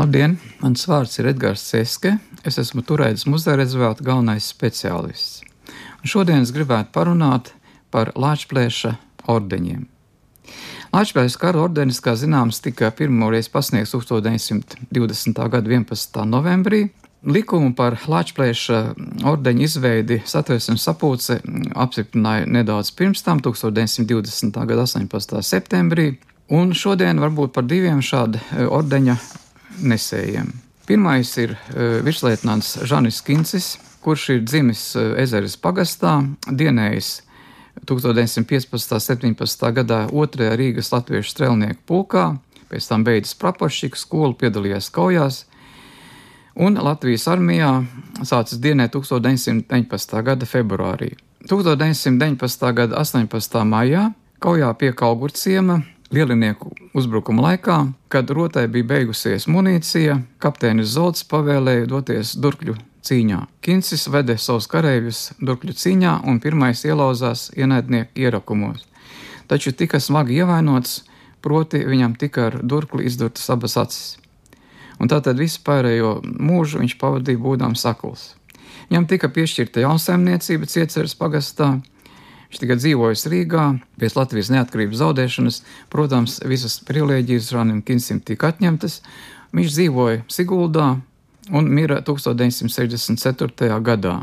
Labdien! Mans vārds ir Edgars Ceske. Es esmu Turēdas muzeja rezervāta galvenais speciālists. Un šodien es gribētu parunāt par Latvijas ordeņiem. Latvijas kara ordenis, kā zināms, tika pirmoreiz pasniegts 1920. gada 11. novembrī. Likumu par Latvijas ordeņa izveidi satversmes sapulce apstiprināja nedaudz pirms tam, 1920. gada 18. septembrī. Un šodien varbūt par diviem šādu ordeņa nesējiem. Pirmais ir uh, virslietnants Žanis Kincis, kurš ir dzimis uh, Ezeres pagastā, dienējis 1915. un 17. gadā 2. Rīgas latviešu strelnieku pulkā, pēc tam beidzis praporšķiku skolu, piedalījās kaujās, un Latvijas armijā sācis dienēt 1919. gada februārī. 1919. gada 18. maijā kaujā pie Kalgurciema Lielinieku uzbrukuma laikā, kad rotai bija beigusies munīcija, kapteinis Zolts pavēlēja doties durkļu cīņā. Kinsis vede savus kareivjus durkļu cīņā un pirmais ielauzās ienaidnieku ierakumos. Taču tika smagi ievainots, proti viņam tika ar durkli izdurtas abas acis. Un tātad visu pārējo mūžu viņš pavadīja būdams sakls. Viņam tika piešķirta jaunsaimniecība Cieceres pagastā, Viņš tikai dzīvojis Rīgā, pēc Latvijas neatkarības zaudēšanas. Protams, visas privilēģijas Žanim Kinsim tika atņemtas. Viņš dzīvoja Siguldā un mira 1964. gadā.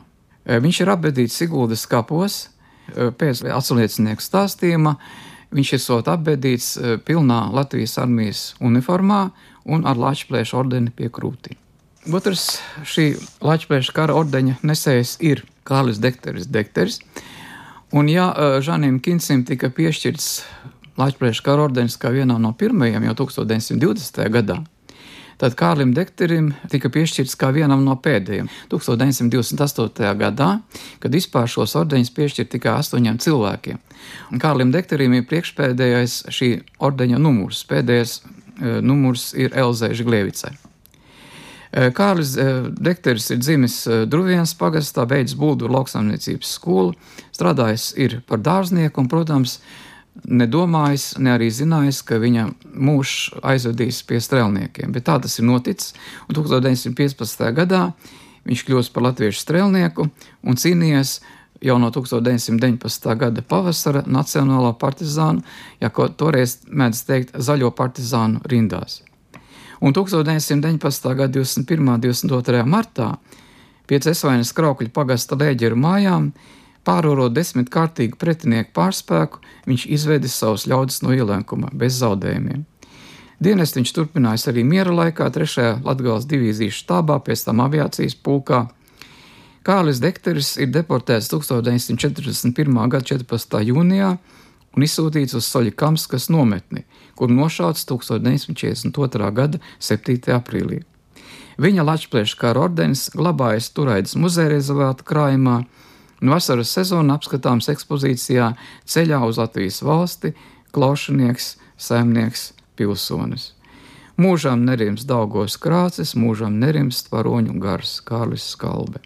E, viņš ir apbedīts Siguldas kapos e, pēc atsliecinieku stāstījuma. Viņš ir sot apbedīts e, pilnā Latvijas armijas uniformā un ar Latvijas ordeni pie krūtīm. Otrs šī Latvijas kara ordeņa nesējs ir Kārlis Dekteris. Dekteris. Un, ja Žanim Kinsim tika piešķirts Latvijas kara ordenis kā vienam no pirmajiem jau 1920. gadā, tad Kārlim Dekterim tika piešķirts kā vienam no pēdējiem 1928. gadā, kad vispār šos ordeņus piešķirt tikai astoņiem cilvēkiem. Un Kārlim Dekterim ir priekšpēdējais šī ordeņa numurs, pēdējais numurs ir Elzai Žglievicai. Eh, Kārlis eh, Dekteris ir dzimis eh, Druvienas pagastā, beidzis Buldu lauksaimniecības skolu, strādājis ir par dārznieku un, protams, nedomājis, ne arī zinājis, ka viņa mūžs aizvedīs pie strēlniekiem. Bet tā tas ir noticis, un 1915. gadā viņš kļūst par latviešu strēlnieku un cīnījies jau no 1919. gada pavasara Nacionālo partizānu, ja toreiz mēdz teikt, zaļo partizānu rindās un 1919. gada 21. un 22. martā pie Cesvainas kraukļa pagasta lēģeru mājām, pārvarot desmit kārtīgu pretinieku pārspēku, viņš izvedis savus ļaudis no ielēkuma bez zaudējumiem. Dienas viņš turpinājis arī miera laikā, 3. Latvijas divīzijas štābā, pēc tam aviācijas pulkā. Kārlis Dekteris ir deportēts 1941. gada 14. jūnijā un izsūtīts uz Soļikamskas nometni, kur nošauts 1942. gada 7. aprīlī. Viņa Latvijas kara ordenis glabājas Turaidas muzeja rezervāta krājumā, un vasaras sezona apskatāms ekspozīcijā Ceļā uz Latvijas valsti - klaušanieks, saimnieks, pilsonis. Mūžām nerims Daugos krāces, mūžām nerims tvaroņu gars Kārlis Skalbe.